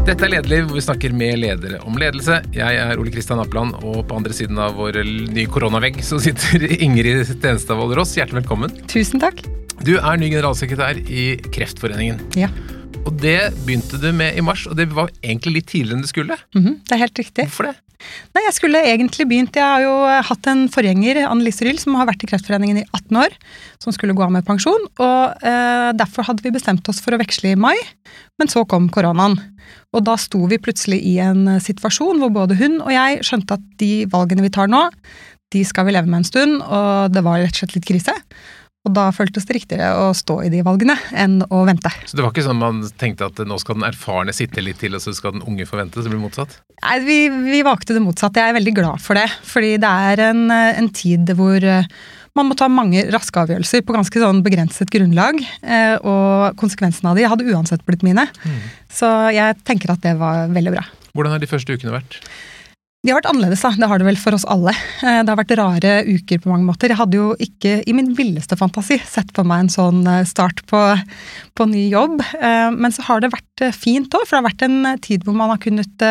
Dette er Lederliv, hvor vi snakker med ledere om ledelse. Jeg er Ole Kristian Apland, og på andre siden av vår nye koronavegg så sitter Ingrid Stenstadvold Ross. Hjertelig velkommen. Tusen takk. Du er ny generalsekretær i Kreftforeningen. Ja. Og det begynte du med i mars, og det var egentlig litt tidligere enn du skulle. Mhm, det er helt riktig. Hvorfor det? Nei, Jeg skulle egentlig begynt Jeg har jo hatt en forgjenger, Annelise Ryll, som har vært i Kreftforeningen i 18 år, som skulle gå av med pensjon. og eh, Derfor hadde vi bestemt oss for å veksle i mai, men så kom koronaen. Og da sto vi plutselig i en eh, situasjon hvor både hun og jeg skjønte at de valgene vi tar nå, de skal vi leve med en stund, og det var rett og slett litt krise. Og da føltes det riktigere å stå i de valgene enn å vente. Så det var ikke sånn man tenkte at nå skal den erfarne sitte litt til, og så skal den unge få vente? Så blir det motsatt? Nei, vi, vi valgte det motsatte. Jeg er veldig glad for det. Fordi det er en, en tid hvor eh, man må ta mange raske avgjørelser på ganske sånn begrenset grunnlag. eh, Og konsekvensene av de hadde uansett blitt mine. Så jeg tenker at det var veldig bra. Hvordan har de første ukene vært? De har vært annerledes, da. Det har det vel for oss alle. Eh, Det har vært rare uker på mange måter. Jeg hadde jo ikke i min villeste fantasi sett for meg en sånn eh, start på, på ny jobb. Eh, Men så har det vært fint òg, for det har vært en tid hvor man har kunnet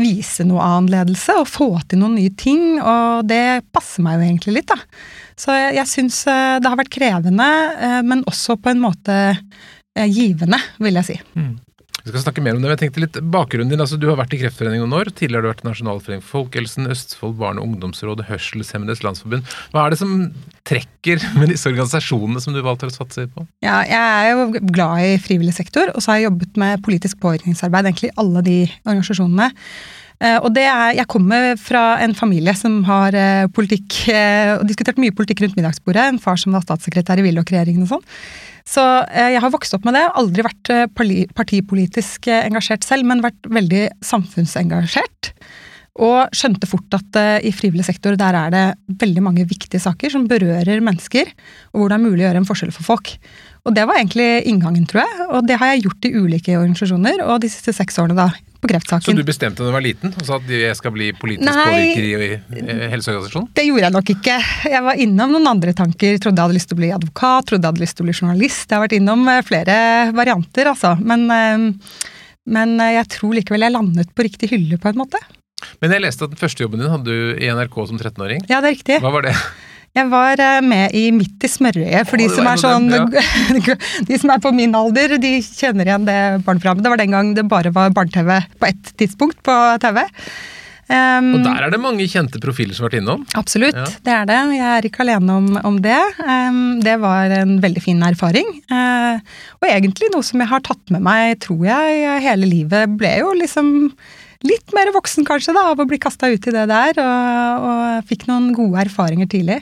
vise noe annen ledelse og få til noen nye ting, og det passer meg jo egentlig litt, da. Så jeg, jeg syns det har vært krevende, men også på en måte givende, vil jeg si. Vi skal snakke mer om det, men jeg tenkte litt bakgrunnen din. altså Du har vært i Kreftforeningen noen år. Tidligere har du vært i Nasjonalforeningen for folkehelsen, Østfold barne- og ungdomsråd, Hørselshemmedes landsforbund. Hva er det som trekker med disse organisasjonene som du valgte å satse på? Ja, jeg er jo glad i frivillig sektor, og så har jeg jobbet med politisk påvirkningsarbeid egentlig i alle de organisasjonene. Eh, Og det er, Jeg kommer fra en familie som har eh, politikk, eh, og diskutert mye politikk rundt middagsbordet. En far som var statssekretær i Willoch-regjeringen og sånn. Så eh, jeg har vokst opp med det. Aldri vært eh, partipolitisk eh, engasjert selv, men vært veldig samfunnsengasjert. Og skjønte fort at i frivillig sektor der er det veldig mange viktige saker som berører mennesker, og hvor det er mulig å gjøre en forskjell for folk. Og det var egentlig inngangen, tror jeg. Og det har jeg gjort i ulike organisasjoner, og de siste seks årene da, på kreftsaken. Så du bestemte da du var liten og sa at jeg skal bli politisk påvirker i, helseorganisasjonen? Det gjorde jeg nok ikke. Jeg var innom noen andre tanker. Trodde jeg hadde lyst til å bli advokat, trodde jeg hadde lyst til å bli journalist. Jeg har vært innom eh, flere varianter, altså. Men, eh, men eh, jeg tror likevel jeg landet på riktig hylle, på en måte. Men jeg leste at den første jobben din hadde du i NRK som 13-åring. Ja, det er riktig. Hva var det? Jeg var eh, med i Midt i smørøyet, for Å, de som er sånn en ja. De som er på min alder, de kjenner igjen det barneprogrammet. Det var den gang det bare var barne-TV på ett tidspunkt på TV. Um, Og der er det mange kjente profiler som har vært innom. Absolutt, Ja. det er det. Jeg er ikke alene om, om det. Um, det var en veldig fin erfaring. Uh, og egentlig noe som jeg har tatt med meg, tror jeg, hele livet. Ble jo liksom litt mer voksen kanskje da, av å bli kasta ut i det der, og, og fikk noen gode erfaringer tidlig.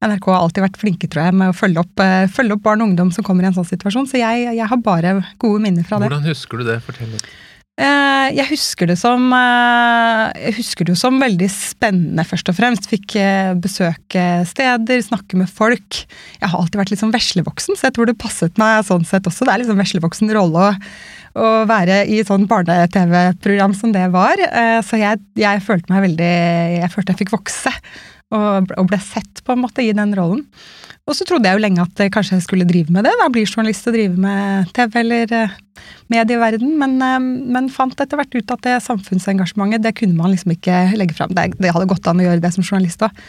NRK har alltid vært flinke tror jeg, med å følge opp, eh, følge opp barn og ungdom som kommer i en sånn situasjon, så jeg, jeg har bare gode minner fra det. Hvordan husker du det? Fortell litt. Eh, Jeg husker det som eh, Jeg husker det som veldig spennende, først og fremst. Fikk eh, besøke steder, snakke med folk. Jeg har alltid vært litt sånn veslevoksen, så jeg tror det passet meg sånn sett også. Det er liksom veslevoksen rolle å, å være i sånn barne-TV-program som det var. Eh, Så jeg, jeg følte meg veldig Jeg følte jeg fikk vokse. Og, og ble sett, på en måte, i den rollen. Og så trodde jeg jo lenge at kanskje jeg skulle drive med det. da, Blir journalist og drive med TV eller eh, medieverden. Men, eh, men fant etter hvert ut at det samfunnsengasjementet det kunne man liksom ikke legge fram. Det, det hadde gått an å gjøre det som journalist òg.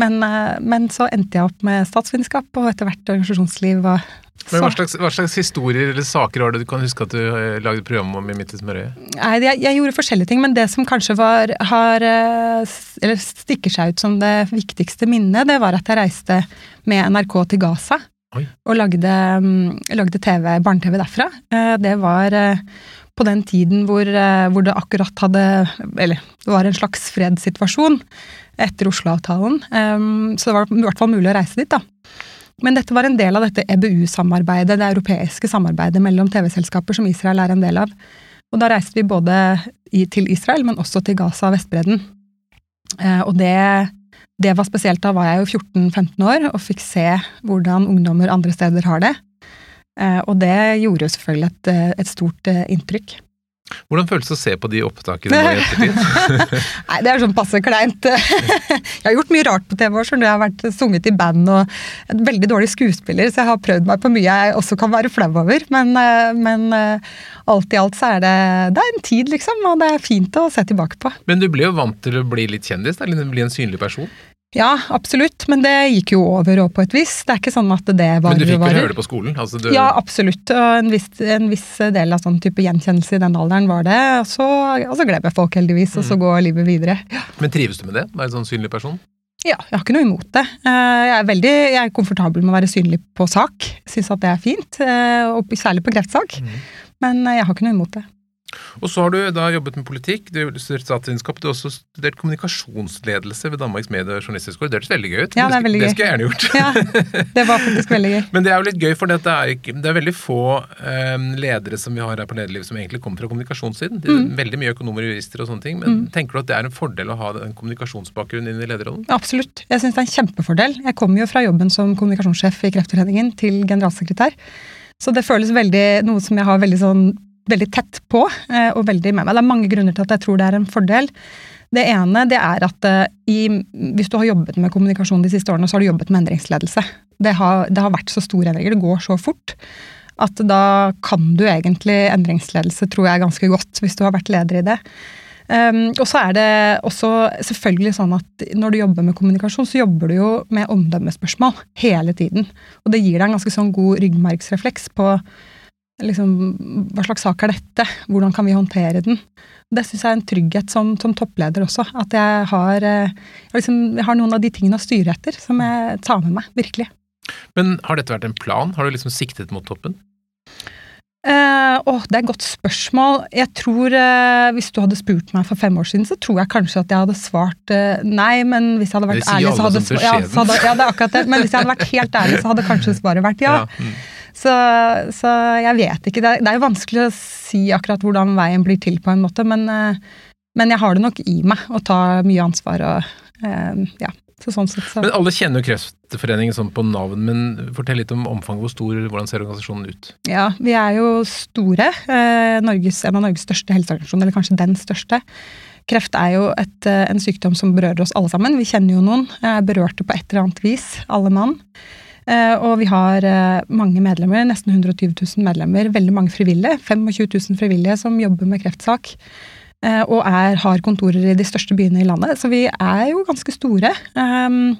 Men, eh, men så endte jeg opp med statsvitenskap og etter hvert organisasjonsliv. og hva slags, hva slags historier eller saker var det du kan huske at du eh, lagde program om i Midt i smørøyet? Nei, jeg, jeg gjorde forskjellige ting, men det som kanskje var, har, eller stikker seg ut som det viktigste minnet, det var at jeg reiste med NRK til Gaza. Oi. Og lagde, mm, lagde TV, barne-TV derfra. Eh, Det var eh, på den tiden hvor, eh, hvor det akkurat hadde Eller det var en slags fredssituasjon etter Oslo-avtalen. Um, Så det var i hvert fall mulig å reise dit, da. Men dette var en del av dette EBU-samarbeidet, det europeiske samarbeidet mellom TV-selskaper som Israel er en del av. Og da reiste vi både til Israel, men også til Gaza og Vestbredden. Og det, det var spesielt. Da var jeg jo 14-15 år og fikk se hvordan ungdommer andre steder har det. Eh, og det gjorde jo selvfølgelig et, eh, et stort eh, inntrykk. Hvordan føles det å se på de opptakene nå i ettertid? Nei, det er sånn passe kleint. Jeg har gjort mye rart på TV år, så jeg har vært sunget i band og en veldig dårlig skuespiller, så jeg har prøvd meg på mye jeg også kan være flau over. Men, eh, men, eh, alt i alt så er det, det er en tid, liksom, og det er fint å se tilbake på. Men du ble jo vant til å bli litt kjendis, eller bli en synlig person? Ja, absolutt, men det gikk jo over òg på et vis. Det er ikke sånn at det var Men du fikk vel høre det på skolen? Altså du... Ja, absolutt. Og en viss, en viss, del av sånn type gjenkjennelse i den alderen var det. Og så, og så jeg folk, heldigvis, og så mm. går livet videre. Ja. Men trives du med det? Være en sånn synlig person? Ja, jeg har ikke noe imot det. Eh, jeg er veldig jeg er komfortabel med å være synlig på sak. Syns at det er fint, eh, og særlig på kreftsak. Mm. Men jeg har ikke noe imot det. Og så har du da jobbet med politikk, du har studert statsvitenskap, du har også studert kommunikasjonsledelse ved Danmarks Medie- og journalisthøgskole. Det hørtes veldig gøy ut. Ja, det, er veldig det, det skulle jeg gjerne gjort. Ja, det var faktisk veldig gøy. Men det er jo litt gøy, for det er, ikke, det er veldig få um, ledere som vi har her på Lederlivet som egentlig kommer fra kommunikasjonssiden. Det er mm. Veldig mye økonomer og jurister og sånne ting. Men mm. tenker du at det er en fordel å ha den kommunikasjonsbakgrunnen inn i lederrollen? Absolutt. Jeg syns det er en kjempefordel. Jeg kommer jo fra jobben som kommunikasjonssjef i Kreftforeningen til generalsekretær. Så det føles veldig noe som jeg har veldig sånn veldig tett på eh, og veldig med meg. Det er mange grunner til at jeg tror det er en fordel. Det ene det er at eh, i, hvis du har jobbet med kommunikasjon de siste årene, så har du jobbet med endringsledelse. Det har, det har vært så store endringer, det går så fort, at da kan du egentlig endringsledelse, tror jeg, ganske godt, hvis du har vært leder i det. Um, og så er det også selvfølgelig sånn at når du jobber med kommunikasjon, så jobber du jo med omdømmespørsmål hele tiden. Og det gir deg en ganske sånn god ryggmargsrefleks på liksom, Hva slags sak er dette? Hvordan kan vi håndtere den? Det syns jeg er en trygghet som, som, toppleder også. At jeg har, eh, jeg, liksom, jeg har, noen av de tingene å styre etter som jeg tar med meg. Virkelig. Men har dette vært en plan? Har du liksom siktet mot toppen? Eh, åh, det er et godt spørsmål. Jeg tror eh, Hvis du hadde spurt meg for fem år siden, så tror jeg kanskje at jeg hadde svart eh, nei, men hvis jeg hadde vært ærlig, så hadde, ja, så hadde, ja, det er akkurat det. Men hvis jeg hadde vært helt ærlig, så hadde kanskje svaret vært ja. ja. Mm. Så, så, jeg vet ikke. Det er, det er, jo vanskelig å si akkurat hvordan veien blir til, på en måte, men, eh, men jeg har det nok i meg å ta mye ansvar og eh, ja. Så sånn sett, så. Men alle kjenner jo Kreftforeningen sånn på navn, men fortell litt om omfanget. Hvor stor, hvordan ser organisasjonen ut? Ja, vi er jo store. Eh, Norges, en av Norges største helseorganisasjoner, eller kanskje den største. Kreft er jo et, en sykdom som berører oss alle sammen. Vi kjenner jo noen. Er berørte på et eller annet vis, alle mann. Eh, og vi har eh, mange medlemmer, nesten 120 000 medlemmer. Veldig mange frivillige. 25 000 frivillige som jobber med kreftsak. Eh, og er, har kontorer i de største byene i landet. Så vi er jo ganske store. Um,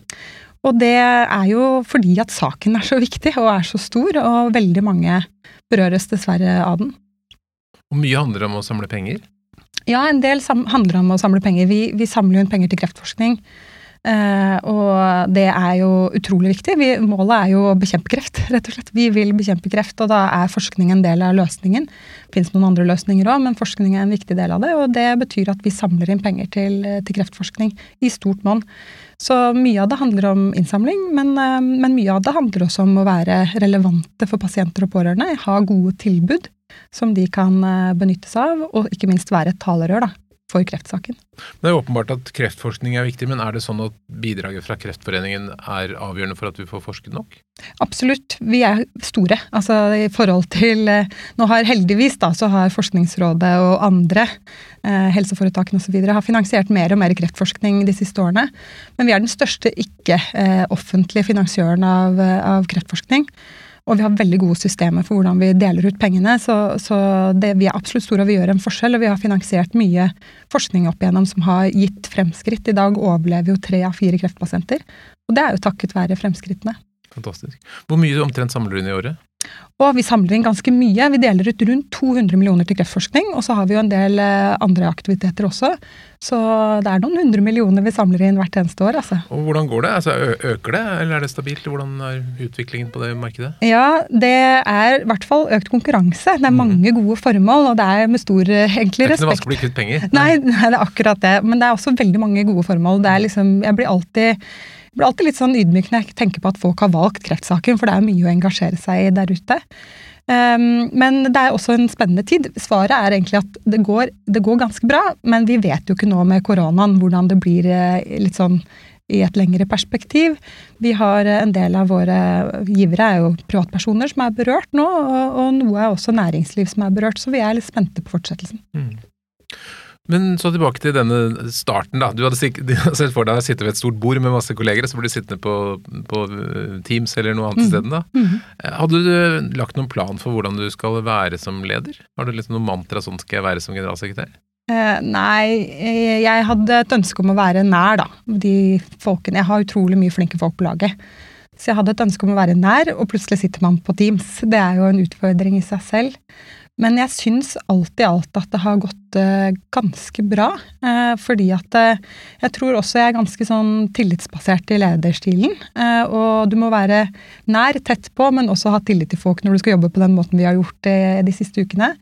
og det er jo fordi at saken er så viktig og er så stor, og veldig mange berøres dessverre av den. Og mye handler om å samle penger? Ja, en del handler om å samle penger. Vi, vi samler jo inn penger til kreftforskning. Uh, og det er jo utrolig viktig. Vi, målet er jo å bekjempe kreft, rett og slett. Vi vil bekjempe kreft, og da er forskning en del av løsningen. Det finnes noen andre løsninger òg, men forskning er en viktig del av det. Og det betyr at vi samler inn penger til, til kreftforskning i stort monn. Så mye av det handler om innsamling, men, uh, men, mye av det handler også om å være relevante for pasienter og pårørende. Ha gode tilbud som de kan benytte seg av, og ikke minst være et talerør da, for kreftsaken. Det er åpenbart at kreftforskning er viktig, men er det sånn at bidraget fra Kreftforeningen er avgjørende for at vi får forsket nok? Absolutt. Vi er store. Altså i forhold til eh, Nå har heldigvis da, så har Forskningsrådet og andre, eh, helseforetakene osv. har finansiert mer og mer kreftforskning de siste årene. Men vi er den største ikke-offentlige eh, finansiøren av, eh, av kreftforskning. Og vi har veldig gode systemer for hvordan vi deler ut pengene. Så, så det, vi er absolutt store, og vi gjør en forskjell. Og vi har finansiert mye forskning opp igjennom som har gitt fremskritt. I dag overlever jo tre av fire kreftpasienter. Og det er jo takket være fremskrittene. Fantastisk. Hvor mye omtrent samler du inn i året? Og vi samler inn ganske mye. Vi deler ut rundt 200 millioner til kreftforskning. Og så har vi jo en del eh, andre aktiviteter også. Så det er noen hundre millioner vi samler inn hvert eneste år. Altså. Og Hvordan går det? Altså, øker det, eller er det stabilt? Hvordan er utviklingen på det markedet? Ja, Det er i hvert fall økt konkurranse. Det er mm. mange gode formål, og det er med stor eh, egentlig respekt. Det er ikke noe vanskelig å bli kvitt penger? Nei, nei, det er akkurat det. Men det er også veldig mange gode formål. Det er liksom, jeg blir alltid blir alltid litt sånn ydmyk når jeg tenker på at folk har valgt kreftsaken, for det er mye å engasjere seg i der ute. Um, men det er også en spennende tid. Svaret er egentlig at det går, det går, ganske bra, men vi vet jo ikke nå med koronaen hvordan det blir eh, litt sånn i et lengre perspektiv. Vi har En del av våre givere er jo privatpersoner som er berørt nå, og, og noe er også næringsliv som er berørt, så vi er litt spente på fortsettelsen. Mm. Men så tilbake til denne starten. da. Du hadde sett for deg å sitte ved et stort bord med masse kolleger, så blir du sittende på, på, eh, Teams eller noe annet mm. sted. da. Mm. Hadde du lagt noen plan for hvordan du skal være som leder? Har du liksom noen mantra sånn skal jeg være som generalsekretær? Eh, nei, jeg hadde et ønske om å være nær, da. De folkene. Jeg har utrolig mye flinke folk på laget. Så jeg hadde et ønske om å være nær, og plutselig sitter man på Teams. Det er jo en utfordring i seg selv. Men jeg syns alt i alt at det har gått uh, ganske bra. Uh, fordi at uh, jeg tror også jeg er ganske sånn tillitsbasert i lederstilen. og du må være nær, tett på, men også ha tillit til folk når du skal jobbe på den måten vi har gjort det de siste ukene.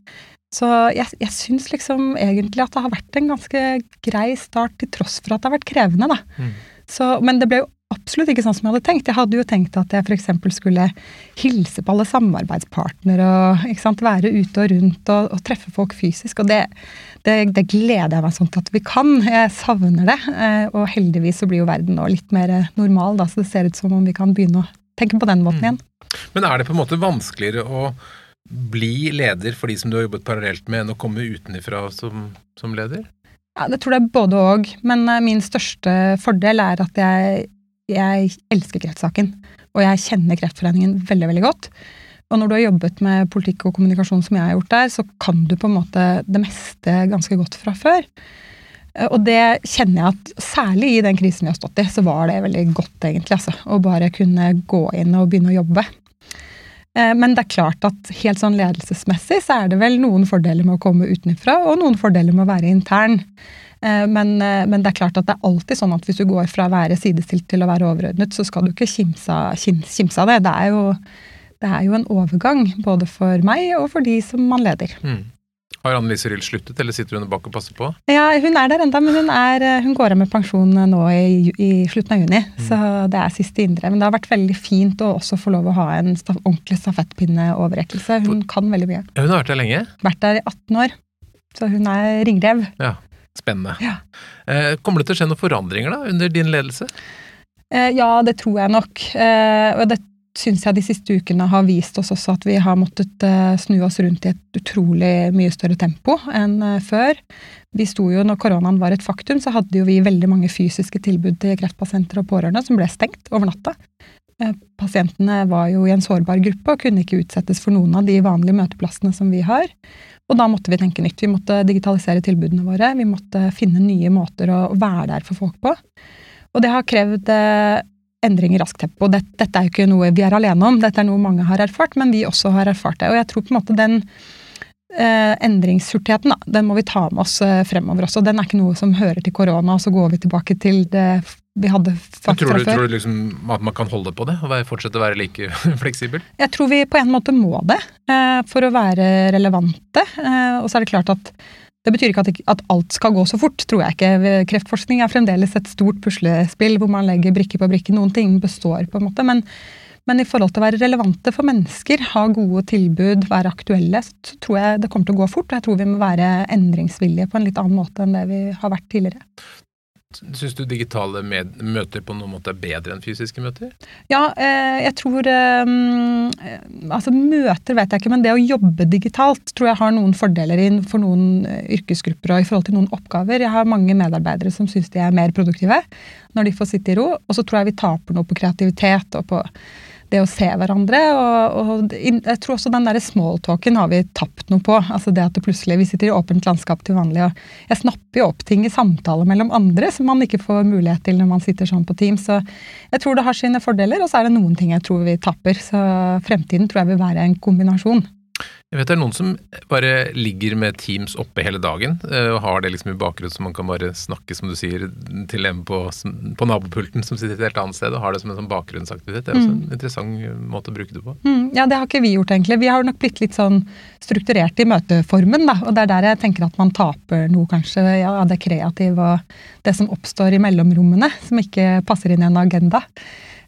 Så jeg, jeg syns liksom egentlig at det har vært en ganske grei start, til tross for at det har vært krevende, da. Mm. Så, men det ble jo absolutt ikke sånn som jeg hadde tenkt. Jeg hadde jo tenkt at jeg f.eks. skulle hilse på alle samarbeidspartnere og være ute og rundt og, og, treffe folk fysisk. Og det, det, det, gleder jeg meg sånn til at vi kan. Jeg savner det. Eh, og heldigvis så blir jo verden nå litt mer normal, da, så det ser ut som om vi kan begynne å tenke på den måten mm. igjen. Men er det på en måte vanskeligere å bli leder for de som du har jobbet parallelt med, enn å komme utenifra som, som leder? Ja, Det tror jeg både òg, men eh, min største fordel er at jeg jeg elsker kreftsaken. Og jeg kjenner Kreftforeningen veldig, veldig godt. Og når du har jobbet med politikk og kommunikasjon som jeg har gjort der, så kan du på en måte det meste ganske godt fra før. Og det kjenner jeg at særlig i den krisen vi har stått i, så var det veldig godt, egentlig. altså, Å bare kunne gå inn og begynne å jobbe. Eh, men det er klart at helt sånn ledelsesmessig så er det vel noen fordeler med å komme utenfra, og noen fordeler med å være intern. Eh, men, eh, men, det er klart at det er alltid sånn at hvis du går fra å være sidestilt til å være overordnet, så skal du ikke kimse av det. Det er, jo, det er, jo, en overgang både for meg og for de som man leder. Mm. Har Annelise Ryll sluttet, eller sitter hun bak og passer på? Ja, Hun er der ennå, men hun, er, eh, hun, går av med pensjon nå i, i slutten av juni. Mm. Så det er siste indre. Men det har vært veldig fint å også få lov å ha en staf, ordentlig stafettpinneoverrekkelse. Hun For, kan veldig mye. Hun har vært der lenge? Vært der i 18 år. Så hun er ringrev. Ja. Spennende. Ja. Eh, kommer det til å skje noen forandringer da, under din ledelse? Eh, ja, det tror jeg nok. Eh, og det syns jeg de siste ukene har vist oss også at vi har måttet snu oss rundt i et utrolig mye større tempo enn før. Vi sto jo, når koronaen var et faktum, så hadde jo vi veldig mange fysiske tilbud til kreftpasienter og pårørende som ble stengt over natta. Pasientene var jo i en sårbar gruppe og kunne ikke utsettes for noen av de vanlige møteplassene som vi har. Og da måtte vi tenke nytt. Vi måtte digitalisere tilbudene våre. Vi måtte finne nye måter å være der for folk på. Og det har krevd eh, endring i raskt tempo. Dette, dette er jo ikke noe vi er alene om, dette er noe mange har erfart, men vi også har erfart det. Og jeg tror på en måte den eh, endringshurtigheten, den må vi ta med oss eh, fremover også. Den er ikke noe som hører til korona, og så går vi tilbake til det vi hadde fra tror du, før. Tror du liksom at man kan holde på det, og fortsette å være like fleksibel? Jeg tror vi på en måte må det, eh, for å være relevante. Eh, og så er det klart at det betyr ikke at, alt skal gå så fort, tror jeg ikke. Kreftforskning er fremdeles et stort puslespill hvor man legger brikke på brikke. Noen ting består, på en måte. Men, men i forhold til å være relevante for mennesker, ha gode tilbud, være aktuelle, så tror jeg det kommer til å gå fort. Og jeg tror vi må være endringsvillige på en litt annen måte enn det vi har vært tidligere. Syns du digitale møter på noen måte er bedre enn fysiske møter? Ja, eh, jeg tror um, Altså møter vet jeg ikke, men det å jobbe digitalt tror jeg har noen fordeler for noen eh, yrkesgrupper og i forhold til noen oppgaver. Jeg har mange medarbeidere som syns de er mer produktive når de får sitte i ro. Og så tror jeg vi taper noe på kreativitet og på det å se hverandre. Og, og jeg tror også den der smalltalken har vi tapt noe på. altså det at det plutselig, Vi sitter i åpent landskap til vanlig, og jeg snapper jo opp ting i samtaler mellom andre som man ikke får mulighet til når man sitter sånn på team. Så jeg tror det har sine fordeler, og så er det noen ting jeg tror vi tapper. Så fremtiden tror jeg vil være en kombinasjon. Jeg vet det er noen som bare ligger med Teams oppe hele dagen eh, og har det liksom i bakgrunnen så man kan bare snakke, som du sier, til en på, på, nabopulten som sitter et helt annet sted og har det som en sånn bakgrunnsaktivitet. Det er også mm. en interessant måte å bruke det på. Mm, ja, det har ikke vi gjort egentlig. Vi har nok blitt litt sånn strukturert i møteformen, da. Og det er der jeg tenker at man taper noe, kanskje. Ja, det kreative og det som oppstår i mellomrommene, som ikke passer inn i en agenda.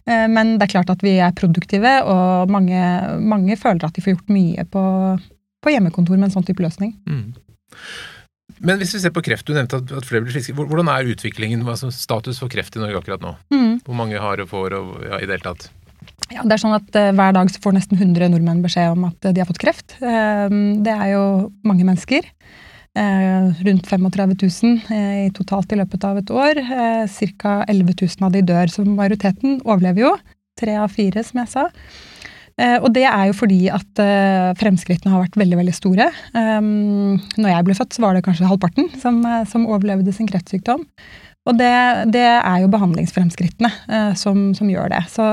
Eh, men det er klart at vi er produktive, og mange, mange føler at de får gjort mye på, på hjemmekontor med en sånn type løsning. Mm. Men hvis vi ser på kreft, du nevnte at, at flere blir friske. Hvordan er utviklingen, altså status for kreft i Norge akkurat nå? Mm. Hvor mange har og får og ja, i det hele tatt? Ja, det er sånn at uh, Hver dag så får nesten 100 nordmenn beskjed om at uh, de har fått kreft. Uh, det er jo mange mennesker. Rundt 35 000 i totalt i løpet av et år. Eh, Ca. 11 000 av de dør, så majoriteten overlever jo. Tre av fire, som jeg sa. Eh, og det er jo fordi at eh, fremskrittene har vært veldig veldig store. Um, når jeg ble født, så var det kanskje halvparten som, eh, som overlevde sin kreftsykdom. Og det, det er jo behandlingsfremskrittene som, som, gjør det. Så,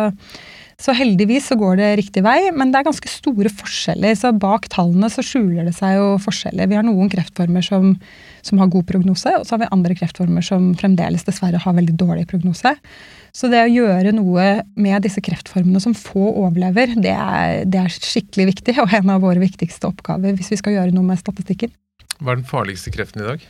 så, heldigvis så går det riktig vei, men det er ganske store forskjeller. Så bak tallene så skjuler det seg jo forskjeller. Vi har noen kreftformer som, som har god prognose, og så har vi andre kreftformer som fremdeles dessverre har veldig dårlig prognose. Så det å gjøre noe med disse kreftformene som få overlever, det er, det er, skikkelig viktig, og en av våre viktigste oppgaver hvis vi skal gjøre noe med statistikken. Hva er den farligste kreften i dag?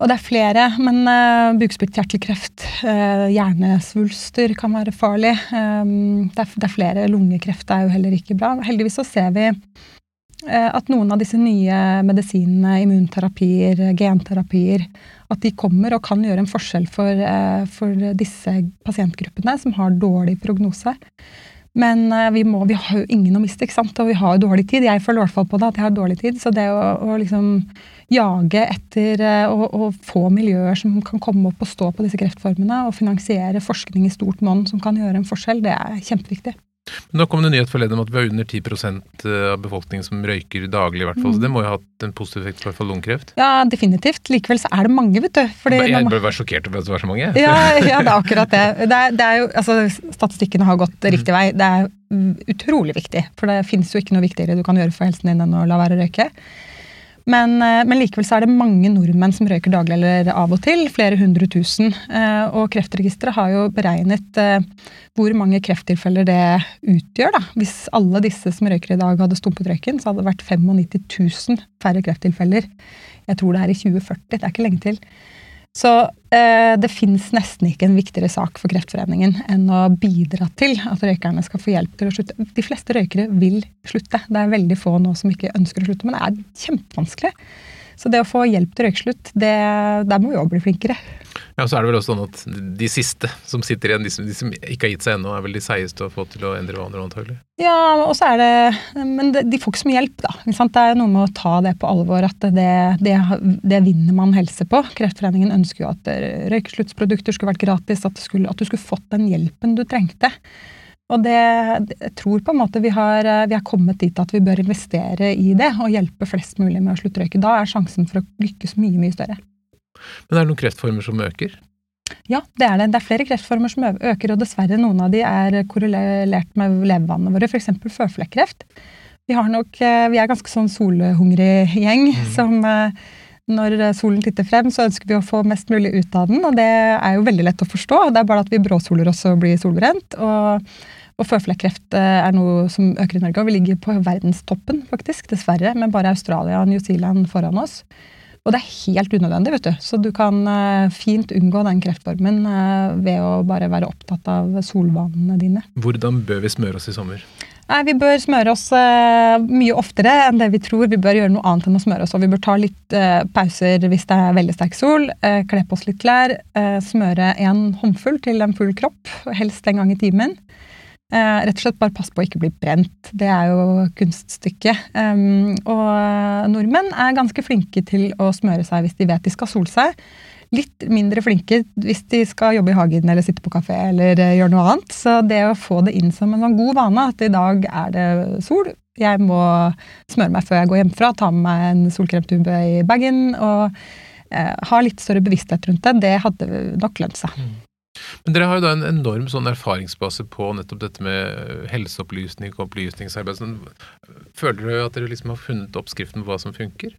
Og det er flere, men uh, bukspyttkjertelkreft, uh, hjernesvulster kan være farlig. Um, det, er, det, er, flere. Lungekreft er jo heller ikke bra. Heldigvis så ser vi uh, at noen av disse nye medisinene, immunterapier, genterapier, at de kommer og kan gjøre en forskjell for, uh, for disse pasientgruppene som har dårlig prognose. Men eh, vi, må, vi, har jo ingen å miste, ikke sant? og vi har jo dårlig tid. Jeg føler i hvert fall på det, at jeg har dårlig tid. Så det å, å liksom jage etter å å, få miljøer som kan komme opp og stå på disse kreftformene, og finansiere forskning i stort monn som kan gjøre en forskjell, det er kjempeviktig. Men Nå kom det nyhet forleden om at vi har under 10 eh, av befolkningen som røyker daglig. i hvert fall, mm. så Det må jo ha hatt en positiv effekt for lungekreft? Ja, definitivt. Likevel så er det mange, vet du. Fordi jeg bør være sjokkert over at det var så mange. Ja, ja, det er akkurat det. det, er, det er jo, altså, Statistikkene har gått riktig vei. Det er utrolig viktig. For det finnes jo ikke noe viktigere du kan gjøre for helsen din enn å la være å røyke. Men, eh, men, likevel så er det mange nordmenn som røyker daglig eller av og til. Flere hundre tusen. Eh, og Kreftregisteret har jo beregnet eh, hvor mange krefttilfeller det utgjør. da. Hvis alle disse som røyker i dag hadde stumpet røyken, så hadde det vært 95 000 færre krefttilfeller. Jeg tror det er i 2040. Det er ikke lenge til. Så eh, det fins nesten ikke en viktigere sak for Kreftforeningen enn å bidra til at røykerne skal få hjelp til å slutte. De fleste røykere vil slutte. Det er veldig få nå som ikke ønsker å slutte, men det er kjempevanskelig. Så det å få hjelp til røykeslutt, der må vi òg bli flinkere. Ja, så er det vel også sånn at de siste som sitter igjen, de som, de som ikke har gitt seg ennå, er vel de seigeste å få til å endre vaner, antagelig? Ja, og så er det Men de får ikke så mye hjelp, da. Det er noe med å ta det på alvor, at det, det, det vinner man helse på. Kreftforeningen ønsker jo at røykesluttsprodukter skulle vært gratis, at skulle, at du skulle fått den hjelpen du trengte. Og det, jeg tror på en måte vi har, vi har kommet dit at vi bør investere i det og hjelpe flest mulig med å slutte røyke. Da er sjansen for å lykkes mye, mye større. Men er det noen kreftformer som øker? Ja, det er det. Det er flere kreftformer som øker, og dessverre noen av de er korrelert med levevanene våre, f.eks. føflekkreft. Vi, nok, eh, vi er ganske sånn solhungrig gjeng mm. som eh, når solen titter frem, så ønsker vi å få mest mulig ut av den, og det er jo veldig lett å forstå. Det er bare at vi bråsoler oss og blir solbrent. og og føflekkreft eh, er noe som øker i Norge, og vi ligger på verdenstoppen, faktisk, dessverre, med bare Australia og New Zealand foran oss. Og det er helt unødvendig, vet du. Så du kan uh, fint unngå den kreftformen uh, ved å bare være opptatt av solvanene dine. Hvordan bør vi smøre oss i sommer? Nei, Vi bør smøre oss uh, mye oftere enn det vi tror. Vi bør gjøre noe annet enn å smøre oss. Og vi bør ta litt pauser hvis det er veldig sterk sol. kle på oss litt klær. smøre en håndfull til en full kropp, helst en gang i timen. Eh, rett og slett bare pass på å ikke bli brent. Det er jo kunststykket. Um, og nordmenn er ganske flinke til å smøre seg hvis de vet de skal sole seg. Litt mindre flinke hvis de skal jobbe i hagen eller sitte på kafé eller uh, gjøre noe annet. Så det å få det inn som en sånn god vane at i dag er det sol, jeg må smøre meg før jeg går hjemmefra, ta med meg en solkremtube i bagen og eh, ha litt større bevissthet rundt det, det hadde nok lønt seg. Mm. Men dere har jo da en enorm sånn erfaringsbase på nettopp dette med eh, helseopplysning og opplysningsarbeid. Sånn, føler dere at dere liksom har funnet oppskriften på hva som funker?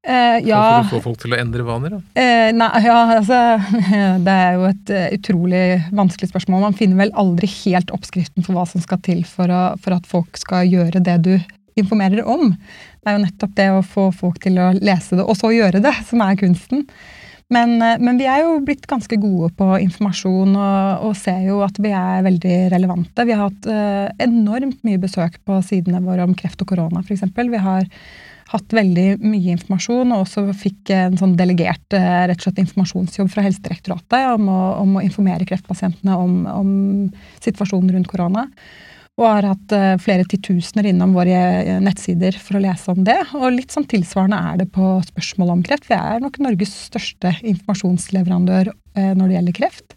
Eh, ja. For å få folk til å endre vaner? da? Eh, nei, ja, altså Det er jo et uh, utrolig vanskelig spørsmål. Man finner vel aldri helt oppskriften for hva som skal til for, å, for at folk skal gjøre det du informerer om. Det er jo nettopp det å få folk til å lese det, og så gjøre det, som er kunsten. Men, eh, men, vi er jo blitt ganske gode på informasjon og, og, ser jo at vi er veldig relevante. Vi har hatt uh, enormt mye besøk på sidene våre om kreft og korona f.eks. Vi har hatt veldig mye informasjon, og også fikk en sånn delegert eh, rett og slett informasjonsjobb fra Helsedirektoratet om å, om å informere kreftpasientene om, om, situasjonen rundt korona. Og har hatt eh, flere titusener innom våre eh, nettsider for å lese om det. Og litt sånn tilsvarende er det på spørsmål om kreft. Vi er nok Norges største informasjonsleverandør når det gjelder kreft.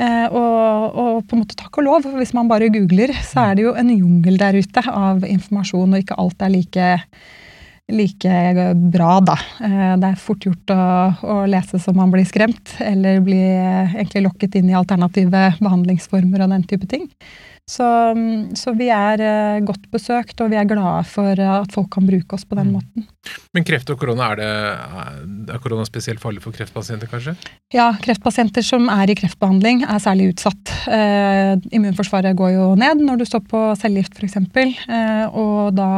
Og, og, på en måte takk og lov, hvis man bare googler, så er det jo en jungel der ute av informasjon, og ikke alt er like like bra, da. Eh, det er fort gjort å, å, lese som man blir skremt, eller bli egentlig lokket inn i alternative behandlingsformer og den type ting. Så, så, vi er uh, godt besøkt, og vi er glade for uh, at folk kan bruke oss på den mm. måten. Men kreft og korona, er, det, er korona spesielt farlig for kreftpasienter, kanskje? Ja, kreftpasienter som er i kreftbehandling er særlig utsatt. Uh, immunforsvaret går jo ned når du står på cellegift f.eks., uh, og da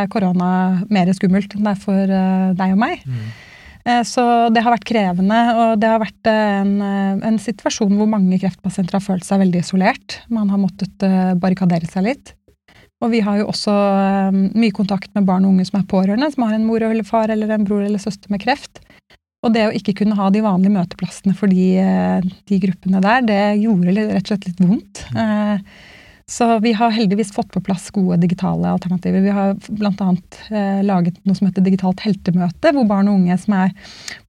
er korona mer skummelt enn det er for deg og meg. Mm. Eh, så det har vært krevende, og det har vært eh, en, eh, en, situasjon hvor mange kreftpasienter har følt seg veldig isolert. Man har måttet barrikadere seg litt. Og vi har jo også mye kontakt med barn og unge som er pårørende, som har en mor eller far eller en bror eller søster med kreft. Og det å ikke kunne ha de vanlige møteplassene for de, de gruppene der, det gjorde rett og slett litt vondt. Mm. Så vi har heldigvis fått på plass gode digitale alternativer. Vi har bl.a. Eh, laget noe som heter Digitalt heltemøte, hvor barn og unge som er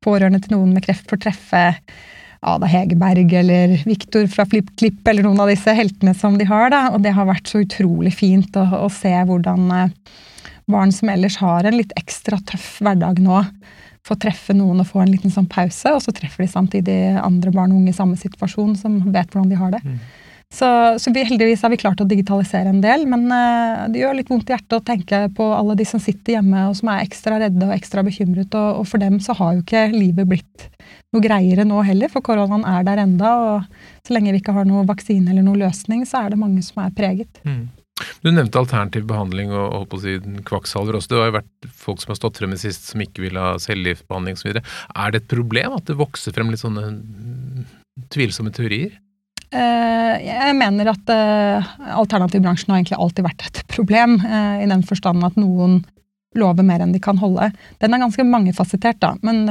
pårørende til noen med kreft, får treffe Ada Hegerberg eller Viktor fra Flipp Klipp eller noen av disse heltene som de har. Da. Og det har vært så utrolig fint å, å se hvordan eh, barn som ellers har en litt ekstra tøff hverdag nå, får treffe noen og få en liten sånn pause, og så treffer de samtidig andre barn og unge i samme situasjon som vet hvordan de har det. Mm. Så, så vi, heldigvis har vi klart å digitalisere en del, men uh, det gjør litt vondt i hjertet å tenke på alle de som sitter hjemme og som er ekstra redde og ekstra bekymret. Og, og for dem så har jo ikke livet blitt noe greiere nå heller, for koronaen er der enda, og så lenge vi ikke har noen vaksine eller noen løsning, så er det mange som er preget. Mm. Du nevnte alternativ behandling og holdt på å si kvakksalver også. Det har jo vært folk som har stått frem i sist som ikke vil ha cellegiftbehandling osv. Er det et problem at det vokser frem litt sånne tvilsomme teorier? Eh, jeg mener at eh, alternativbransjen har egentlig alltid vært et problem, eh, i den forstand at noen lover mer enn de kan holde. Den er ganske mangefasettert, da. Men,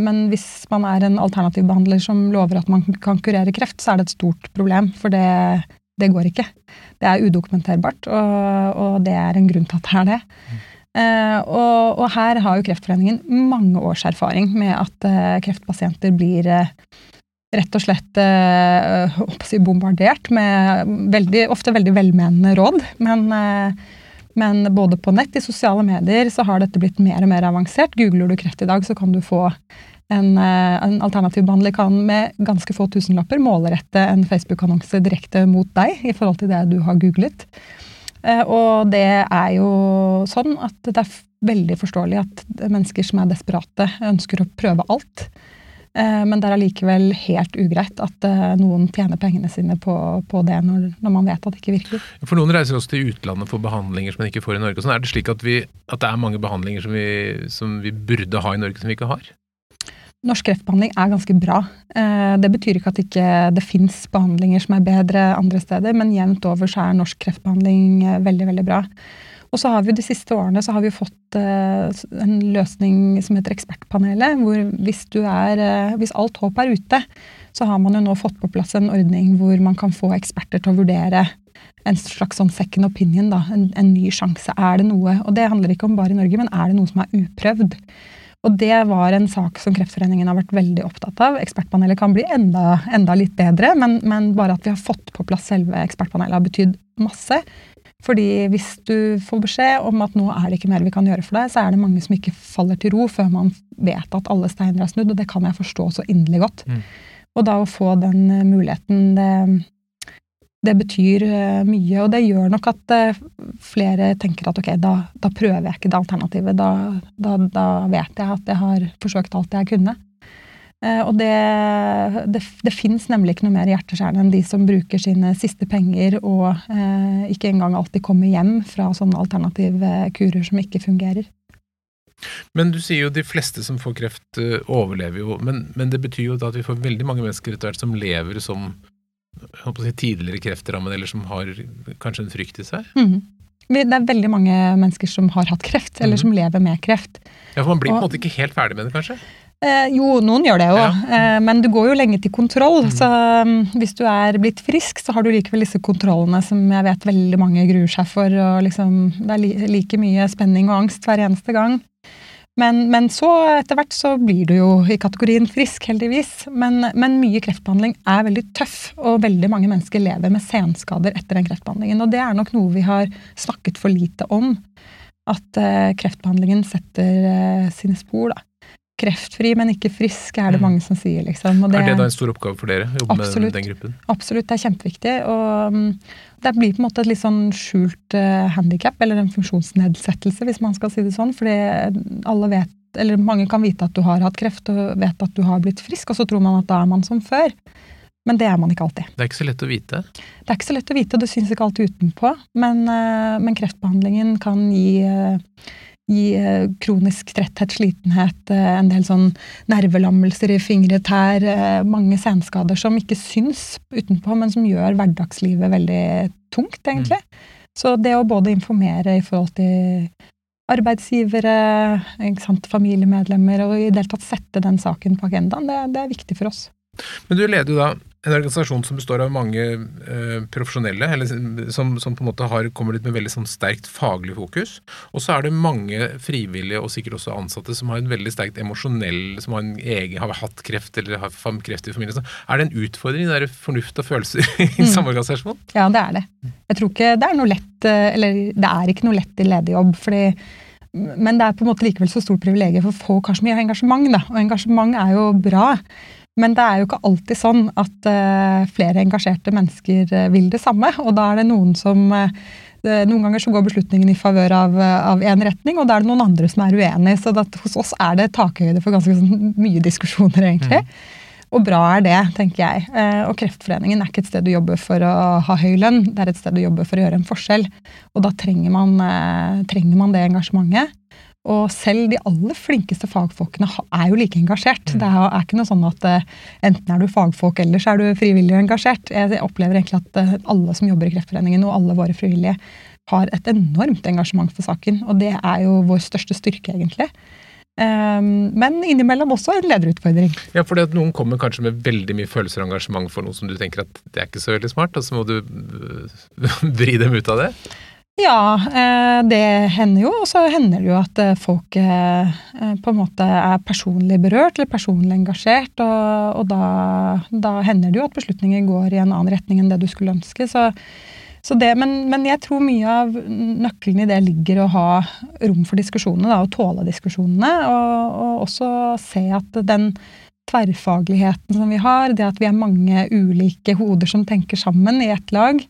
men hvis man er en alternativbehandler som lover at man kan kurere kreft, så er det et stort problem. For det, det går ikke. Det er udokumenterbart, og, og, det er en grunn til at det er det. Uh, og, og, her har jo Kreftforeningen mange års erfaring med at uh, kreftpasienter blir uh, rett og slett eh, si bombardert med veldig, ofte veldig velmenende råd. Men, eh, men, både på nett, i sosiale medier, så har dette blitt mer og mer avansert. Googler du kreft i dag, så kan du få en, eh, en alternativ behandler kan med ganske få tusenlapper målrette en Facebook-annonse direkte mot deg i forhold til det du har googlet. Eh, og det er jo sånn at det er veldig forståelig at mennesker som er desperate, ønsker å prøve alt. Eh, men det er allikevel helt ugreit at eh, noen tjener pengene sine på, på det når, når, man vet at det ikke virker. For noen reiser også til utlandet for behandlinger som man ikke får i Norge. Sånn er det slik at, vi, at, det er mange behandlinger som vi, som vi burde ha i Norge som vi ikke har? Norsk kreftbehandling er ganske bra. Eh, det betyr ikke at det ikke fins behandlinger som er bedre andre steder, men jevnt over så er norsk kreftbehandling veldig, veldig bra. Og så har vi de siste årene så har vi fått uh, en løsning som heter Ekspertpanelet. hvor hvis, er, uh, hvis alt håp er ute, så har man jo nå fått på plass en ordning hvor man kan få eksperter til å vurdere en slags sånn second opinion, da, en, en, ny sjanse. Er det noe Og det handler ikke om bare i Norge, men er det noe som er uprøvd? Og det var en sak som Kreftforeningen har vært veldig opptatt av. Ekspertpanelet kan bli enda, enda litt bedre, men, men, bare at vi har fått på plass selve ekspertpanelet har betydd masse. Fordi hvis du får beskjed om at nå er det ikke mer vi kan gjøre for deg, så er det mange som ikke faller til ro før man vet at alle steiner er snudd, og det kan jeg forstå så inderlig godt. Mm. Og da å få den eh, muligheten, det, det betyr eh, mye. Og det gjør nok at eh, flere tenker at ok, da, da prøver jeg ikke det alternativet. Da, da, da, vet jeg at jeg har forsøkt alt jeg kunne. Eh, og det, det, det fins nemlig ikke noe mer hjerteskjærende enn de som bruker sine siste penger og eh, ikke engang alltid kommer hjem fra sånne alternative kurer som ikke fungerer. Men du sier jo de fleste som får kreft, uh, overlever jo. Men, men, det betyr jo da at vi får veldig mange mennesker etter hvert som lever som si, tidligere kreftrammede, eller som har kanskje en frykt i seg? Mm. -hmm. det er veldig mange mennesker som har hatt kreft, eller Mhm. som lever med kreft. Ja, for Man blir på en måte ikke helt ferdig med det, kanskje? Eh, jo, noen gjør det jo, Ja. eh, men du går jo lenge til kontroll. Så um, hvis du er blitt frisk, så har du likevel disse kontrollene som jeg vet veldig mange gruer seg for. og liksom, Det er li like mye spenning og angst hver eneste gang. Men, men så etter hvert så blir du jo i kategorien frisk, heldigvis. Men, men mye kreftbehandling er veldig tøff, og veldig mange mennesker lever med senskader etter den kreftbehandlingen. Og det er nok noe vi har snakket for lite om. At eh, kreftbehandlingen setter eh, sine spor, da. Kreftfri, men ikke frisk, er det Mm. mange som sier, liksom. Og Er det da en stor oppgave for dere? Jobbe Absolutt. med den gruppen? Absolutt, det er kjempeviktig. Og mm, det blir på en måte et litt sånn skjult uh, handikap, eller en funksjonsnedsettelse, hvis man skal si det sånn. Fordi alle vet, eller mange kan vite at du har hatt kreft, og vet at du har blitt frisk, og så tror man at da er man som før. Men det er man ikke alltid. Det er ikke så lett å vite. Det er ikke så lett å vite, og det syns ikke alltid utenpå. Men, uh, men kreftbehandlingen kan gi, eh, gi eh, kronisk tretthet, slitenhet, eh, en del sånn nervelammelser i fingre, tær, eh, mange senskader som ikke syns utenpå, men som gjør hverdagslivet veldig tungt, egentlig. Så det å både informere i forhold til arbeidsgivere, sant, familiemedlemmer, og i det hele tatt sette den saken på agendaen, det, det er viktig for oss. Men du leder jo da en organisasjon som består av mange eh, profesjonelle, eller som, som på en måte har, kommer litt med veldig sånn sterkt faglig fokus. Og så er det mange frivillige, og sikkert også ansatte, som har en veldig sterkt emosjonell Som har, en egen, har hatt kreft eller har kreft i familien. Så er det en utfordring, det der fornuft og følelser i Mm. samme organisasjon? Ja, det er det. Jeg tror ikke det er noe lett eh, Eller det er ikke noe lett i lederjobb, fordi men det er på en måte likevel så stort privilegium, for folk har så mye engasjement. Da. Og engasjement er jo bra. Men det er jo ikke alltid sånn at uh, flere engasjerte mennesker uh, vil det samme. Og da er det noen som uh, Noen ganger så går beslutningen i favør av, av en retning, og da er det noen andre som er uenig. Så det, hos oss er det takhøyde for ganske sånn, mye diskusjoner, egentlig. Og bra er det, tenker jeg. Eh, og Kreftforeningen er ikke et sted du jobber for å ha høy lønn, det er et sted du jobber for å gjøre en forskjell. Og da trenger man, eh, trenger man det engasjementet. Og selv de aller flinkeste fagfolkene er jo like engasjert. Det er, er ikke noe sånn at eh, enten er du fagfolk eller så er du frivillig engasjert. Jeg opplever egentlig at eh, alle som jobber i Kreftforeningen og alle våre frivillige har et enormt engasjement for saken. Og det er jo vår største styrke, egentlig. Um, men innimellom også en lederutfordring. Ja, fordi at noen kommer kanskje med veldig mye følelser og engasjement for noe som du tenker at det er ikke så veldig smart, og så må du øh, vri dem ut av det. Ja, eh, det hender jo. Og så hender det jo at eh, folk eh, på en måte er personlig berørt eller personlig engasjert. Og, og da, da hender det jo at beslutninger går i en annen retning enn det du skulle ønske. Så, så det, men, men jeg tror mye av nøkkelen i det ligger å ha rom for diskusjonene, da, og tåle diskusjonene. Og, og også se at den tverrfagligheten som vi har, det at vi er mange ulike hoder som tenker sammen i ett lag,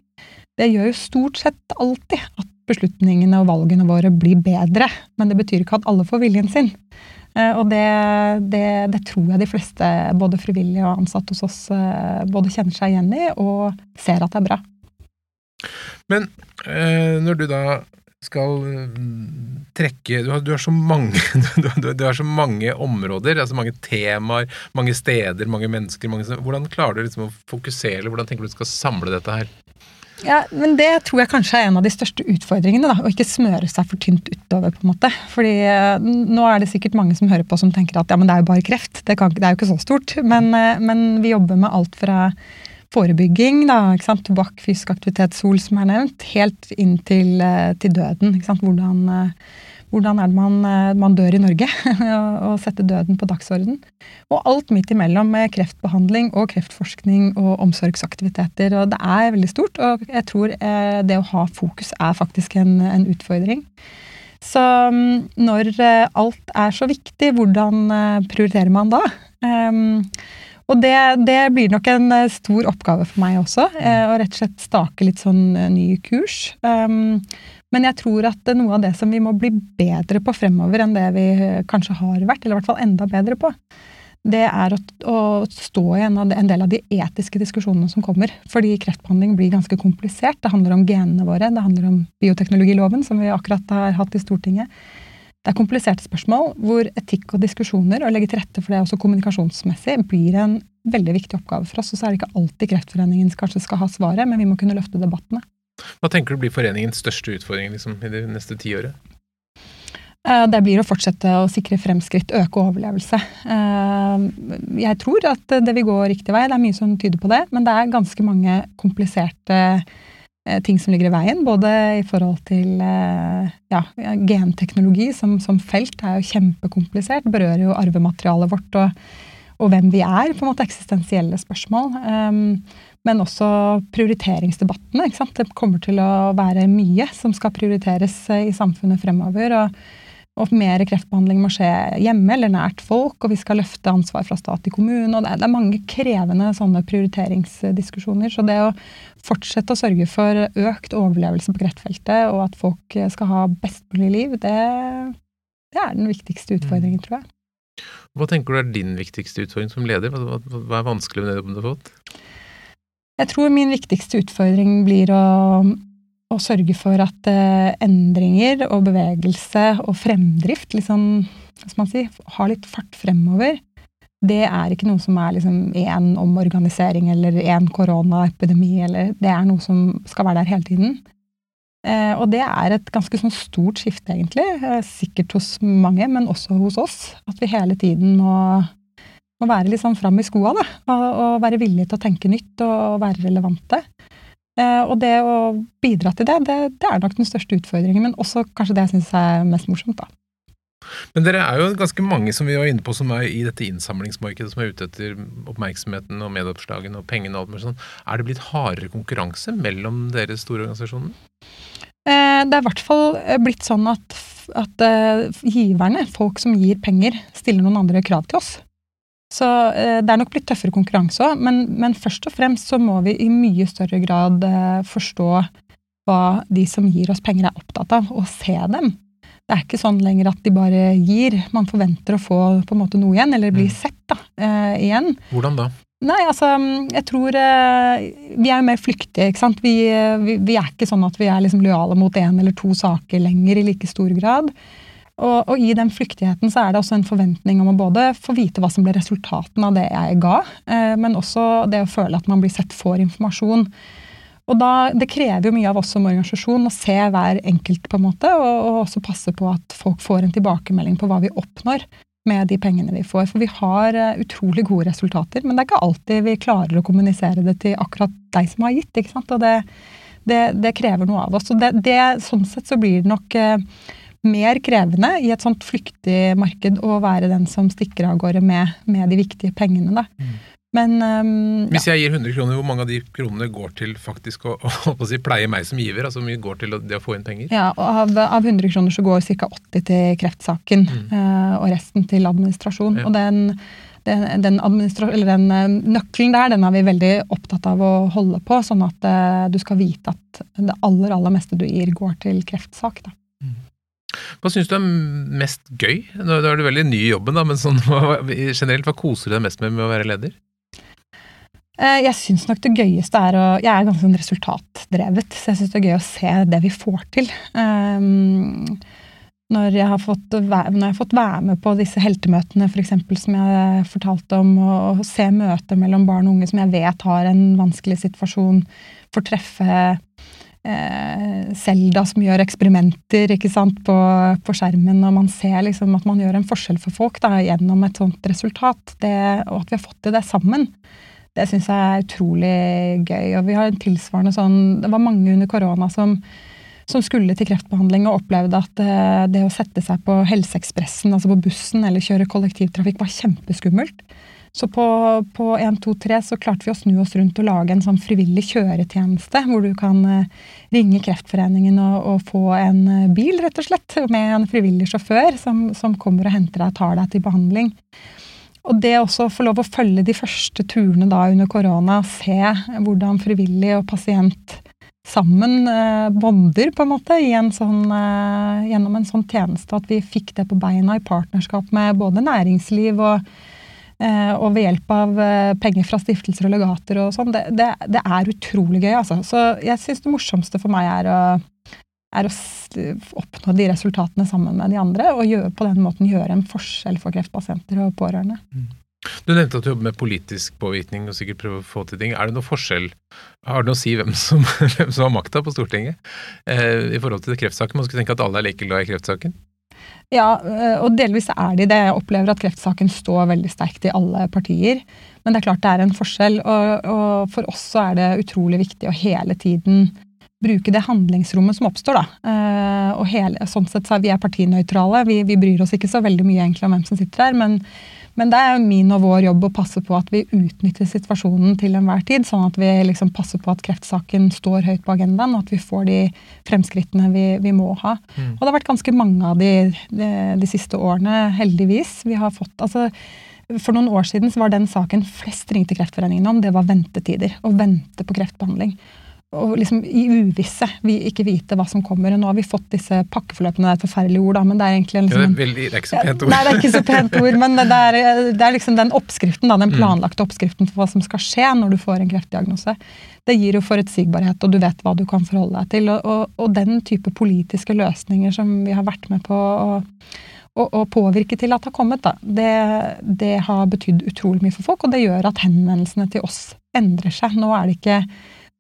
det gjør jo stort sett alltid at beslutningene og valgene våre blir bedre. Men det betyr ikke at alle får viljen sin. Eh, Og det, det, det tror jeg de fleste, både frivillige og ansatte hos oss, eh, både kjenner seg igjen i og ser at det er bra. Men øh, når du da skal øh, trekke du har, du har, så mange, du, har, du har så mange områder, altså mange temaer, mange steder, mange mennesker. Mange, hvordan klarer du liksom å fokusere, eller hvordan tenker du du skal samle dette her? Ja, men Det tror jeg kanskje er en av de største utfordringene. da, Å ikke smøre seg for tynt utover. på en måte. Fordi eh, Nå er det sikkert mange som hører på som tenker at ja, men det er jo bare kreft. Det, kan, det er jo ikke så stort. Men, eh, men vi jobber med alt fra forebygging, da, ikke sant? tobakk, fysisk aktivitet, sol som er nevnt, helt inn til, eh, til døden. ikke sant? Hvordan, hvordan er det man, eh, man dør i Norge? og, sette døden på dagsorden. Og alt midt imellom med kreftbehandling og kreftforskning og omsorgsaktiviteter. og Det er veldig stort, og jeg tror eh, det å ha fokus er faktisk en, en utfordring. Så mm, når eh, alt er så viktig, hvordan prioriterer man da? Um, og det, det, blir nok en stor oppgave for meg også, å rett og slett stake litt sånn ny kurs. Um, men jeg tror at noe av det som vi må bli bedre på fremover enn det vi kanskje har vært, eller i hvert fall enda bedre på, det er å, å stå i en, en, del av de etiske diskusjonene som kommer. Fordi kreftbehandling blir ganske komplisert. Det handler om genene våre, det handler om bioteknologiloven, som vi akkurat har hatt i Stortinget. Det er kompliserte spørsmål hvor etikk og diskusjoner, og legge til rette for det også kommunikasjonsmessig, blir en veldig viktig oppgave for oss. Og så er det ikke alltid Kreftforeningen kanskje skal ha svaret, men vi må kunne løfte debattene. Hva tenker du blir foreningens største utfordring liksom, i det neste tiåret? Eh, det blir å fortsette å sikre fremskritt, øke overlevelse. Eh, jeg tror at det vil gå riktig vei, det er mye som tyder på det. Men det er ganske mange kompliserte eh, ting som ligger i veien. Både i forhold til ja, genteknologi som, som, felt er jo kjempekomplisert. Berører jo arvematerialet vårt og, og hvem vi er. på en måte Eksistensielle spørsmål. Men også prioriteringsdebattene. Det kommer til å være mye som skal prioriteres i samfunnet fremover. og og mer kreftbehandling må skje hjemme eller nært folk, og vi skal løfte ansvar fra stat til kommune. og Det er, mange krevende sånne prioriteringsdiskusjoner. Så det å fortsette å sørge for økt overlevelse på kreftfeltet, og at folk skal ha best mulig liv, det, det er den viktigste utfordringen, mm. tror jeg. Hva tenker du er din viktigste utfordring som leder? Hva, hva er vanskelig med det du har fått? Jeg tror min viktigste utfordring blir å å sørge for at eh, endringer og bevegelse og fremdrift liksom, hva skal man si, har litt fart fremover. Det er ikke noe som er liksom omorganisering eller én koronaepidemi. eller Det er noe som skal være der hele tiden. Eh, og det er et ganske sånn stort skifte, egentlig. Eh, sikkert hos mange, men også hos oss. At vi hele tiden må, må være litt sånn fram i skoa, da. Og, og være villige til å tenke nytt og være relevante. Eh, og det å bidra til det, det, det, er nok den største utfordringen, men også kanskje det jeg syns er mest morsomt, da. Men dere er jo ganske mange som vi var inne på som er i dette innsamlingsmarkedet, som er ute etter oppmerksomheten og medieoppslagene og pengene og alt mulig sånn. Er det blitt hardere konkurranse mellom dere store organisasjonene? Eh, det er i hvert fall eh, blitt sånn at, at giverne, folk som gir penger, stiller noen andre krav til oss. Så eh, det er nok blitt tøffere konkurranse òg, men, men, først og fremst så må vi i mye større grad eh, forstå hva de som gir oss penger, er opptatt av, og se dem. Det er ikke sånn lenger at de bare gir. Man forventer å få på en måte noe igjen, eller bli mm. sett da, eh, igjen. Hvordan da? Nei, altså, jeg tror eh, Vi er jo mer flyktige, ikke sant. Vi, vi, vi, er ikke sånn at vi er liksom lojale mot én eller to saker lenger i like stor grad. Og, og, i den flyktigheten så er det også en forventning om å både få vite hva som ble resultatene av det jeg ga, eh, men også det å føle at man blir sett, for informasjon. Og da, Det krever jo mye av oss som organisasjon å se hver enkelt, på en måte, og, og også passe på at folk får en tilbakemelding på hva vi oppnår med de pengene vi får. For vi har uh, utrolig gode resultater, men det er ikke alltid vi klarer å kommunisere det til akkurat deg som har gitt. ikke sant? Og det, det, det krever noe av oss. Og det, det, sånn sett så blir det nok uh, mer krevende i et sånt flyktig marked å være den som stikker av gårde med, med de viktige pengene. Da. Mm. Men um, Hvis jeg gir 100 kroner, hvor mange av de kronene går til faktisk å, å, å si, pleie meg som giver? Altså hvor mye går til det å få inn penger? Ja, Av, av 100 kroner så går ca. 80 til kreftsaken, mm. uh, og resten til administrasjon. Ja. Og den, den, den, den, eh, nøkkelen der den er vi veldig opptatt av å holde på, sånn at uh, du skal vite at det aller aller meste du gir, går til kreftsak. da. Hva syns du er mest gøy? Nå er du veldig ny i jobben, da, men sånn, generelt, hva koser du deg mest med med å være leder? Eh, jeg syns nok det gøyeste er å Jeg er ganske sånn resultatdrevet, så jeg syns det er gøy å se det vi får til. Um, når jeg, har fått, når jeg har fått være med på disse heltemøtene, for eksempel, som jeg fortalte om, og se møter mellom barn og unge som jeg vet har en vanskelig situasjon, får treffe Selda eh, som gjør eksperimenter ikke sant, på, på, skjermen, og man ser liksom at man gjør en forskjell for folk da, gjennom et sånt resultat. Det, og at vi har fått til det sammen. Det syns jeg er utrolig gøy. Og vi har en tilsvarende sånn Det var mange under korona som, som skulle til kreftbehandling og opplevde at eh, det å sette seg på Helseekspressen, altså på bussen eller kjøre kollektivtrafikk, var kjempeskummelt. Så på, på 1, 2, 3 så klarte vi å snu oss rundt og lage en sånn frivillig kjøretjeneste, hvor du kan eh, ringe Kreftforeningen og, og, få en eh, bil, rett og slett, med en frivillig sjåfør som, som kommer og henter deg og tar deg til behandling. Og det også å få lov å følge de første turene da under korona, se hvordan frivillig og pasient sammen eh, bonder på en måte en sånn, eh, gjennom en sånn tjeneste. At vi fikk det på beina i partnerskap med både næringsliv og og ved hjelp av eh, penger fra stiftelser og legater og sånn. Det, det, det, er utrolig gøy, altså. Så jeg syns det morsomste for meg er å, er å oppnå de resultatene sammen med de andre, og gjøre, på den måten gjøre en forskjell for kreftpasienter og pårørende. Mm. Du nevnte at du jobber med politisk påvirkning og sikkert prøver å få til ting. Er det noe forskjell, har det noe å si hvem som, hvem som har makta på Stortinget eh, i forhold til kreftsaken? Man skulle tenke at alle er like glad i kreftsaken? Ja, eh, og delvis er de det. Jeg opplever at kreftsaken står veldig sterkt i alle partier. Men det er klart det er en forskjell, og, og for oss så er det utrolig viktig å hele tiden bruke det handlingsrommet som oppstår. da. Eh, og hele, sånn sett så er Vi er partinøytrale, vi, vi bryr oss ikke så veldig mye egentlig om hvem som sitter her. men men det er min og vår jobb å passe på at vi utnytter situasjonen til enhver tid, sånn at vi liksom passer på at kreftsaken står høyt på agendaen, og at vi får de fremskrittene vi, vi må ha. Mm. Og det har vært ganske mange av de, de de siste årene, heldigvis. Vi har fått altså for noen år siden så var den saken flest ringte Kreftforeningen om, det var ventetider. Å vente på kreftbehandling og liksom i uvisse, vi ikke vite hva som kommer. og Nå har vi fått disse pakkeforløpene, det er et forferdelig ord, da, men det er egentlig liksom, ja, det, er veldig, det er ikke så pent ord. Nei, det er ikke så pent ord, men det er, det er liksom den oppskriften, da, den mm. planlagte oppskriften for hva som skal skje når du får en kreftdiagnose. Det gir jo forutsigbarhet, og du vet hva du kan forholde deg til. Og, og, og den type politiske løsninger som vi har vært med på å, å, påvirke til at har kommet, da, det, det har betydd utrolig mye for folk, og det gjør at henvendelsene til oss endrer seg. Nå er det ikke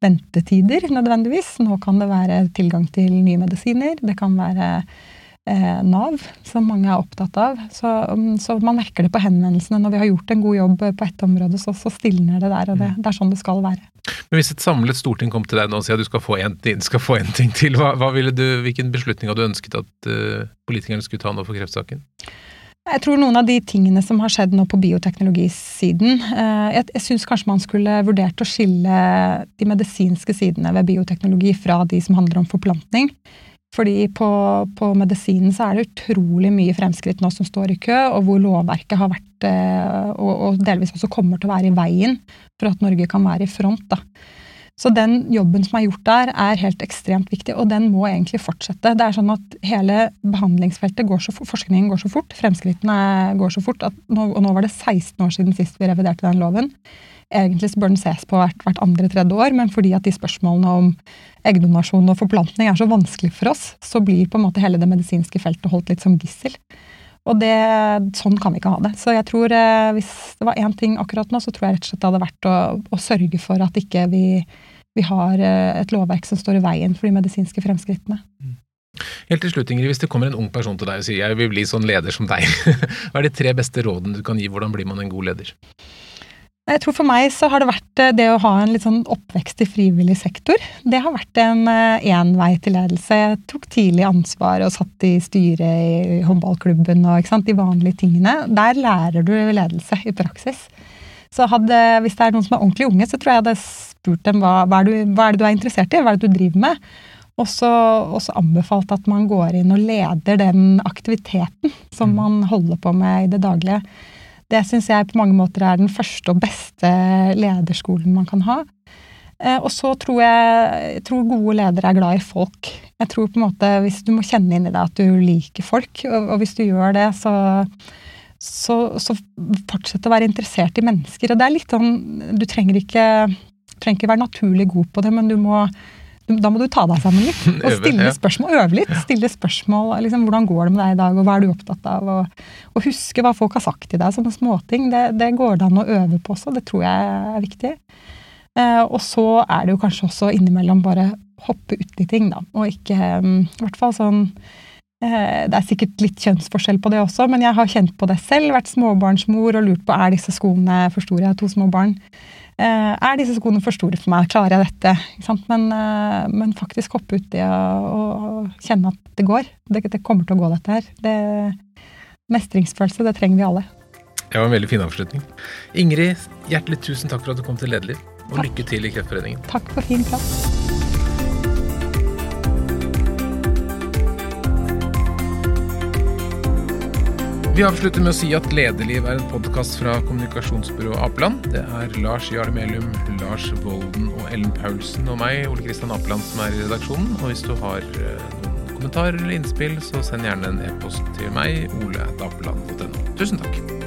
ventetider nødvendigvis. Nå kan det være tilgang til nye medisiner. Det kan være eh, Nav, som mange er opptatt av. Så, um, så, man merker det på henvendelsene. Når vi har gjort en god jobb på ett område, så, så stilner det der. Og det, mm. det, er sånn det skal være. Men Hvis et samlet storting kom til deg nå og sier at du skal få en, skal få en ting til, hva, hva du, hvilken beslutning hadde du ønsket at uh, politikerne skulle ta nå for kreftsaken? Jeg tror noen av de tingene som har skjedd nå på bioteknologisiden eh, Jeg, jeg syns kanskje man skulle vurdert å skille de medisinske sidene ved bioteknologi fra de som handler om forplantning. Fordi på, på medisinen så er det utrolig mye fremskritt nå som står i kø, og hvor lovverket har vært, eh, og, og delvis også kommer til å være i veien for at Norge kan være i front. da. Så den jobben som er gjort der, er helt ekstremt viktig, og den må egentlig fortsette. Det er sånn at Hele behandlingsfeltet går så fort, forskningen går så fort, fremskrittene går så fort, nå, og nå var det 16 år siden sist vi reviderte den loven. Egentlig bør den ses på hvert, hvert andre-tredje år, men fordi at de spørsmålene om eggdonasjon og forplantning er så vanskelig for oss, så blir på en måte hele det medisinske feltet holdt litt som gissel. Og det, sånn kan vi ikke ha det. Så jeg tror eh, hvis det var én ting akkurat nå, så tror jeg rett og slett det hadde vært å, å sørge for at ikke vi vi har eh, et lovverk som står i veien for de medisinske fremskrittene. Helt til slutt, Ingrid, Hvis det kommer en ung person til deg og sier jeg vil bli sånn leder som deg, hva er de tre beste rådene du kan gi? Hvordan blir man en god leder? Jeg tror For meg så har det vært eh, det å ha en litt sånn oppvekst i frivillig sektor. Det har vært en eh, til ledelse. Jeg tok tidlig ansvar og satt i styret i håndballklubben og de vanlige tingene. Der lærer du ledelse i praksis. Så hadde, hvis det er noen som er ordentlig unge, så tror jeg jeg hadde spurt dem hva, hva, er du, hva er det du er interessert i, hva er det du driver med? Og så anbefalt at man går inn og leder den aktiviteten som mm. man holder på med i det daglige. Det syns jeg på mange måter er den første og beste lederskolen man kan ha. Eh, og så tror jeg, jeg tror gode ledere er glad i folk. Jeg tror på en måte hvis Du må kjenne inn i deg at du liker folk, og, og hvis du gjør det, så så, så fortsett å være interessert i mennesker. Og det er litt sånn Du trenger ikke, trenger ikke være naturlig god på det, men du må da må du ta deg sammen litt og stille spørsmål. Øve litt. Stille spørsmål. Liksom, 'Hvordan går det med deg i dag, og hva er du opptatt av?' Og, og huske hva folk har sagt til deg. Sånne småting. Det, det går det an å øve på også. Det tror jeg er viktig. Eh, og så er det jo kanskje også innimellom bare hoppe uti ting, da. Og ikke um, I hvert fall sånn det er sikkert litt kjønnsforskjell på det også, men jeg har kjent på det selv. Vært småbarnsmor og lurt på er disse skoene for store. Jeg har to små barn. Eh, er disse skoene for store for meg? Klarer jeg dette? Men, eh, men, faktisk hoppe uti og, og kjenne at det går. Det, det, kommer til å gå, dette her. Det, mestringsfølelse, det trenger vi alle. Det var en veldig fin avslutning. Ingrid, hjertelig tusen takk for at du kom til Lederliv. Og takk. lykke til i Kreftforeningen. Takk for fin prat. Vi avslutter med å si at Lederliv er en podkast fra kommunikasjonsbyrået Apeland. Det er Lars Jarle Melum, Lars Volden og Ellen Paulsen og meg, Ole Kristian Apeland, som er i redaksjonen. Og hvis du har eh, noen kommentarer eller innspill, så send gjerne en e-post til meg, ole.apeland.no. Tusen takk.